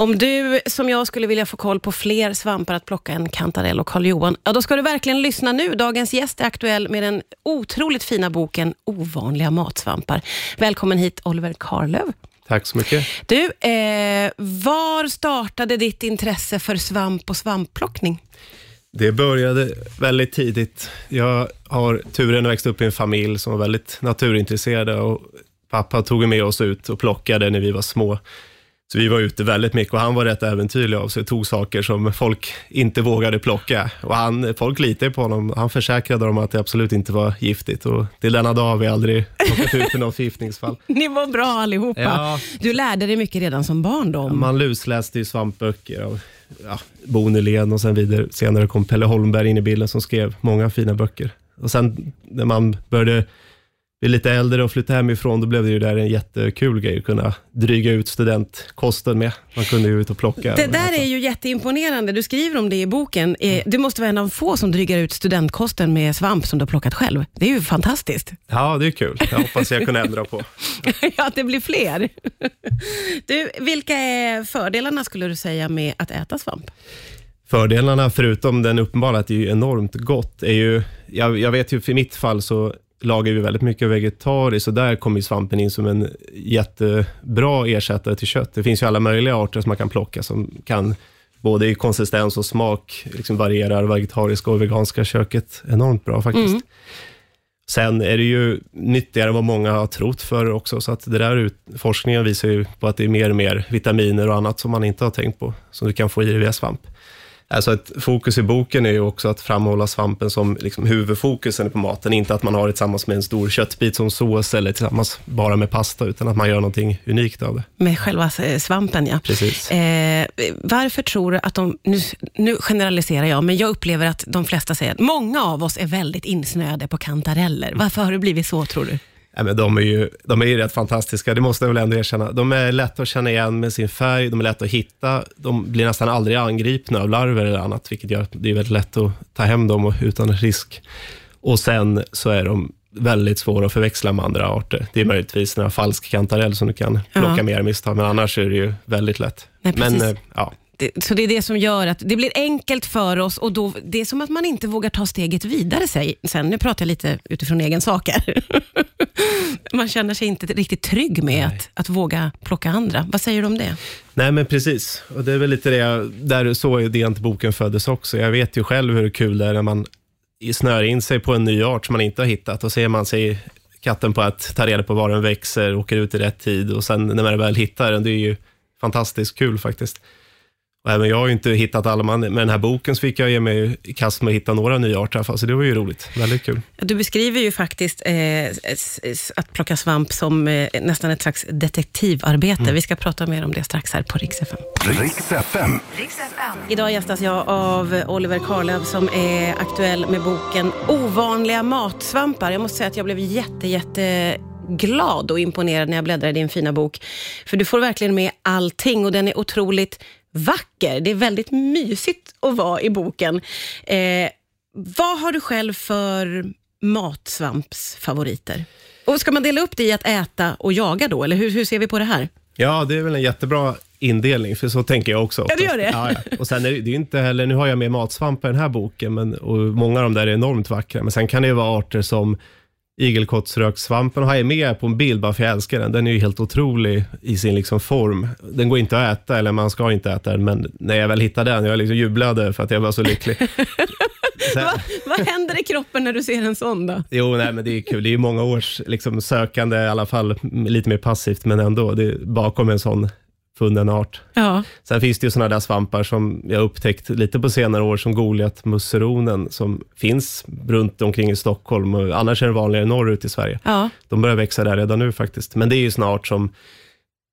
Om du som jag skulle vilja få koll på fler svampar att plocka än kantarell och Karl Johan, ja då ska du verkligen lyssna nu. Dagens gäst är aktuell med den otroligt fina boken Ovanliga matsvampar. Välkommen hit Oliver Karlöv. Tack så mycket. Du, eh, var startade ditt intresse för svamp och svampplockning? Det började väldigt tidigt. Jag har turen att växa upp i en familj som var väldigt naturintresserade och pappa tog med oss ut och plockade när vi var små. Så vi var ute väldigt mycket och han var rätt äventyrlig av sig, tog saker som folk inte vågade plocka. Och han, folk litade på honom. Han försäkrade dem att det absolut inte var giftigt och till denna dag har vi aldrig råkat ut för något förgiftningsfall. Ni var bra allihopa. Ja. Du lärde dig mycket redan som barn då? Man lusläste ju svampböcker av ja, Bo Nylén och sen vidare. Senare kom Pelle Holmberg in i bilden som skrev många fina böcker. Och sen när man började bli lite äldre och flytta hemifrån, då blev det ju där en jättekul grej att kunna dryga ut studentkosten med. Man kunde ju ut och plocka. Det där är ju jätteimponerande. Du skriver om det i boken. Eh, Du måste vara en av få som drygar ut studentkosten med svamp som du har plockat själv. Det är ju fantastiskt. Ja, det är kul. Jag hoppas jag kunde ändra på. ja, att det blir fler. Du, vilka är fördelarna skulle du säga med att äta svamp? Fördelarna, förutom den uppenbara att det är enormt gott, är ju, jag, jag vet ju för mitt fall så lagar vi väldigt mycket vegetariskt och där kommer svampen in som en jättebra ersättare till kött. Det finns ju alla möjliga arter som man kan plocka som kan både i konsistens och smak liksom varierar vegetariska och veganska köket enormt bra faktiskt. Mm. Sen är det ju nyttigare än vad många har trott för också, så att det där ut, forskningen visar ju på att det är mer och mer vitaminer och annat som man inte har tänkt på, som du kan få i dig via svamp. Alltså ett fokus i boken är ju också att framhålla svampen som liksom huvudfokusen på maten, inte att man har det tillsammans med en stor köttbit som sås eller tillsammans bara med pasta, utan att man gör någonting unikt av det. Med själva eh, svampen, ja. Precis. Eh, varför tror du att de, nu, nu generaliserar jag, men jag upplever att de flesta säger att många av oss är väldigt insnöade på kantareller. Varför har det blivit så, tror du? Ja, men de, är ju, de är ju rätt fantastiska, det måste jag väl ändå erkänna. De är lätta att känna igen med sin färg, de är lätta att hitta, de blir nästan aldrig angripna av larver eller annat, vilket gör att det är väldigt lätt att ta hem dem utan risk. Och sen så är de väldigt svåra att förväxla med andra arter. Det är möjligtvis några falsk kantarell som du kan plocka Ja. mer misstag, men annars är det ju väldigt lätt. Nej, men eh, ja, Det, så det är det som gör att det blir enkelt för oss och då, det är som att man inte vågar ta steget vidare sig- sen. Nu pratar jag lite utifrån egen sak här. Man känner sig inte riktigt trygg med att, att våga plocka andra. Vad säger du om det? Nej, men precis. Och det är väl lite det, jag- där så idén till boken föddes också. Jag vet ju själv hur kul det är när man snör in sig på en ny art som man inte har hittat och ser man sig katten på att ta reda på var den växer, åker ut i rätt tid och sen när man väl hittar den, det är ju fantastiskt kul faktiskt. Och även jag har ju inte hittat alla, men med den här boken så fick jag ge mig i kast med att hitta några nya arter så det var ju roligt. Väldigt kul. Du beskriver ju faktiskt eh, att plocka svamp som eh, nästan ett slags detektivarbete. Vi ska prata mer om det strax här på Rix FM. Riks FM. Idag gästas jag av Oliver Karlöv som är aktuell med boken Ovanliga matsvampar. Jag måste säga att jag blev jätte, jätte glad och imponerad när jag bläddrade i din fina bok. För du får verkligen med allting och den är otroligt vacker. Det är väldigt mysigt att vara i boken. Eh, vad har du själv för matsvampsfavoriter? Och ska man dela upp det i att äta och jaga då, eller hur, hur ser vi på det här? Ja, det är väl en jättebra indelning, för så tänker jag också. Ja, du gör det? Ja, ja. Och sen är det, det är inte heller, nu har jag med matsvamp i den här boken, men, och många av dem där är enormt vackra, men sen kan det ju vara arter som igelkottsrökssvampen har jag med på en bild bara för jag älskar den. Den är ju helt otrolig i sin liksom form. Den går inte att äta, eller man ska inte äta den, men när jag väl hittade den, jag liksom jublade för att jag var så lycklig. Sen, Va, vad händer i kroppen när du ser en sån då? Jo, nej, men det är kul. Det är många års liksom, sökande, i alla fall lite mer passivt, men ändå. Det är bakom en sån funnen art. Ja. Sen finns det ju sådana där svampar som jag upptäckt lite på senare år, som Goliatmusseronen, som finns runt omkring i Stockholm. Och annars är det vanligare norrut i Sverige. Ja. De börjar växa där redan nu faktiskt. Men det är ju snart som,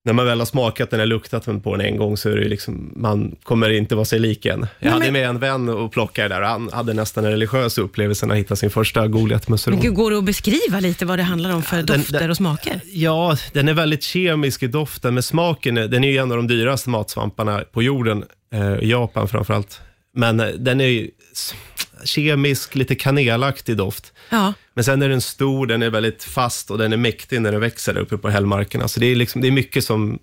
när man väl har smakat den eller luktat på den en gång, så är det ju liksom, man kommer inte vara sig lik än. Jag Nej, hade men- med en vän och plockade där och han hade nästan en religiös upplevelse när han hittade sin första Goliatmusseron. Går det att beskriva lite vad det handlar om för den- dofter den- och smaker? Ja, den är väldigt kemisk i doften, men smaken, är- den är ju en av de dyraste matsvamparna på jorden, eh, i Japan framförallt. Men eh, den är ju kemisk, lite kanelaktig doft. Ja. Men sen är den stor, den är väldigt fast och den är mäktig när den växer där uppe på hällmarkerna. Så det är, liksom, det är mycket som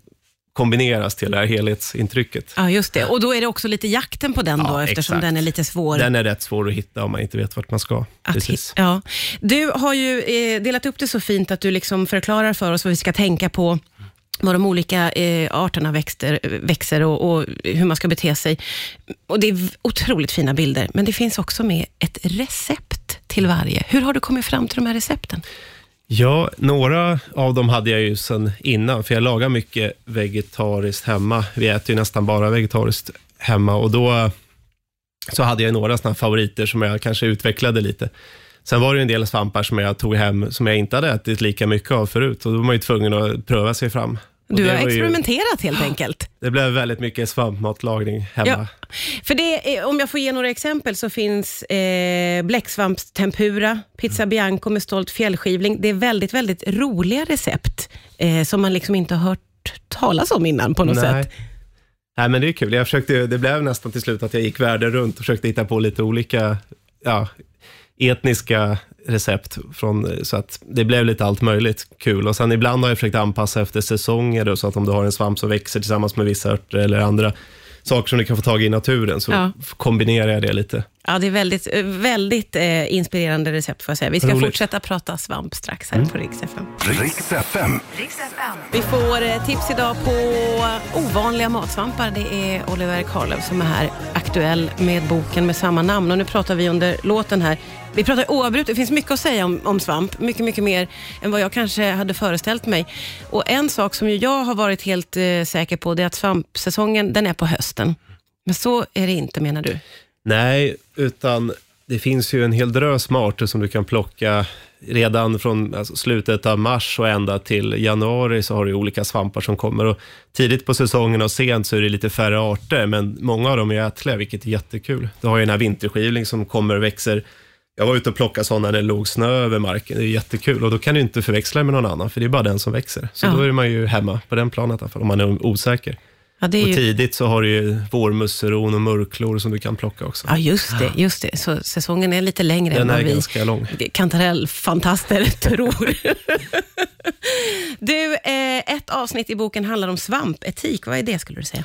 kombineras till det här helhetsintrycket. Ja, just det. Och då är det också lite jakten på den då, Ja, eftersom exakt. den är lite svår. Den är rätt svår att hitta om man inte vet vart man ska. att Precis. ja. Du har ju eh, delat upp det så fint att du liksom förklarar för oss vad vi ska tänka på, vad de olika eh, arterna växter, växer och, och hur man ska bete sig. Och Det är otroligt fina bilder, men det finns också med ett recept till varje. Hur har du kommit fram till de här recepten? Ja, några av dem hade jag ju sedan innan, för jag lagar mycket vegetariskt hemma. Vi äter ju nästan bara vegetariskt hemma och då så hade jag några såna favoriter som jag kanske utvecklade lite. Sen var det en del svampar som jag tog hem som jag inte hade ätit lika mycket av förut och då var man ju tvungen att pröva sig fram. Och Du har var ju- experimenterat helt enkelt. Det blev väldigt mycket svampmatlagning hemma. Ja. För det, om jag får ge några exempel så finns eh, bläcksvampstempura, pizza bianco med stolt fjällskivling. Det är väldigt, väldigt roliga recept eh, som man liksom inte har hört talas om innan på något Nej. sätt. Nej, men det är kul. Jag försökte, det blev nästan till slut att jag gick världen runt och försökte hitta på lite olika ja, etniska recept. Från, så att det blev lite allt möjligt kul. Och sen ibland har jag försökt anpassa efter säsonger, då, så att om du har en svamp som växer tillsammans med vissa örter eller andra saker som du kan få tag i i naturen, så Ja. kombinerar jag det lite. Ja, det är väldigt, eh, väldigt eh, inspirerande recept får jag säga. Vi ska Roligt. Mm. fortsätta prata svamp strax här på Rix FM. Riks FM. Vi får eh, tips idag på ovanliga matsvampar. Det är Oliver Karlöv som är här, aktuell med boken med samma namn. Och nu pratar vi under låten här. Vi pratar oavbrutet, det finns mycket att säga om, om svamp. Mycket, mycket mer än vad jag kanske hade föreställt mig. Och en sak som ju jag har varit helt eh, säker på, det är att svampsäsongen, den är på hösten. Men så är det inte menar du? Nej, utan det finns ju en hel drös med arter som du kan plocka redan från alltså, slutet av mars och ända till januari så har du olika svampar som kommer. Och tidigt på säsongen och sent så är det lite färre arter, men många av dem är ätliga, vilket är jättekul. Du har ju den här vinterskivling som kommer och växer. Jag var ute och plockade sådana när det låg snö över marken. Det är jättekul och då kan du inte förväxla med någon annan, för det är bara den som växer. Så Ja. då är man ju hemma på den planet i alla fall, om man är osäker. Ja, är Och ju... tidigt så har du ju vårmusseron och murklor som du kan plocka också. Ja, just det. Just det. Så säsongen är lite längre än Den vad är vi ganska lång. kantarellfantaster tror. du, eh, ett avsnitt i boken handlar om svampetik. Vad är det skulle du säga?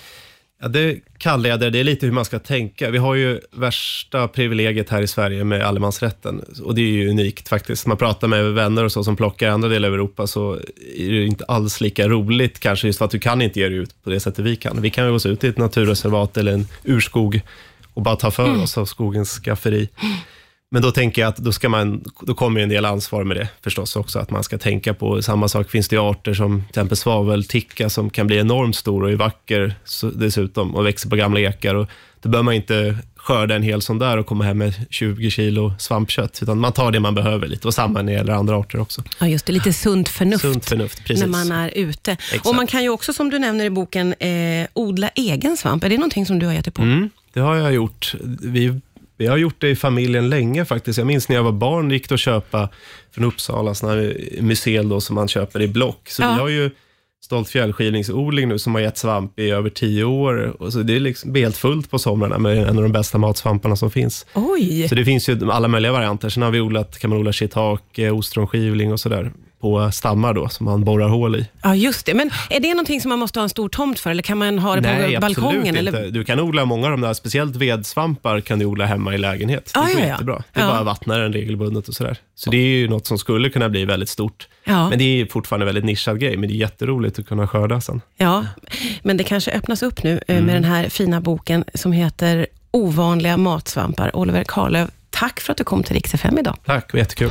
Ja, det kallar jag det. Det är lite hur man ska tänka. Vi har ju värsta privilegiet här i Sverige med allemansrätten. Och det är ju unikt faktiskt. Man pratar med vänner och så som plockar i andra delar av Europa så är det inte alls lika roligt kanske just för att du kan inte ge dig ut på det sättet vi kan. Vi kan ju gå ut i ett naturreservat eller en urskog och bara ta för oss av skogens skafferi. Men då tänker jag att då, ska man, då kommer en del ansvar med det förstås också, att man ska tänka på samma sak. Finns det arter som till exempel svavelticka som kan bli enormt stor och är vacker dessutom och växer på gamla ekar. Och då bör man inte skörda en hel sån där och komma hem med 20 kilo svampkött, utan man tar det man behöver lite. Och samma när det gäller andra arter också. Ja, just det. Lite sunt förnuft. Sunt förnuft, precis. När man är ute. Exakt. Och Man kan ju också, som du nämner i boken, eh, odla egen svamp. Är det någonting som du har gett dig på? Mm, det har jag gjort. Vi, vi har gjort det i familjen länge faktiskt. Jag minns när jag var barn gick det att köpa från Uppsala, såna här mycel då, som man köper i block. Så Ja. vi har ju Stolt fjällskivlingsodling nu som har gett svamp i över tio år. Och så det är liksom helt fullt på somrarna med en av de bästa matsvamparna som finns. Oj! Så det finns ju alla möjliga varianter. Sen har vi odlat, kan man odla shiitake, ostronskivling och sådär på stammar då, som man borrar hål i. Ja, just det. Men är det någonting som man måste ha en stor tomt för, eller kan man ha det Nej, på balkongen? absolut Eller? inte. Du kan odla många av de där, speciellt vedsvampar kan du odla hemma i lägenhet. Det Ah, går ja, jättebra. Det är Ja. bara att vattna den regelbundet och sådär. Så det är ju något som skulle kunna bli väldigt stort. Ja. Men det är fortfarande en väldigt nischad grej, men det är jätteroligt att kunna skörda sen. Ja, men det kanske öppnas upp nu eh, Mm. med den här fina boken som heter Ovanliga matsvampar. Oliver Karlöv, tack för att du kom till Rix FM idag. Tack, det var jättekul.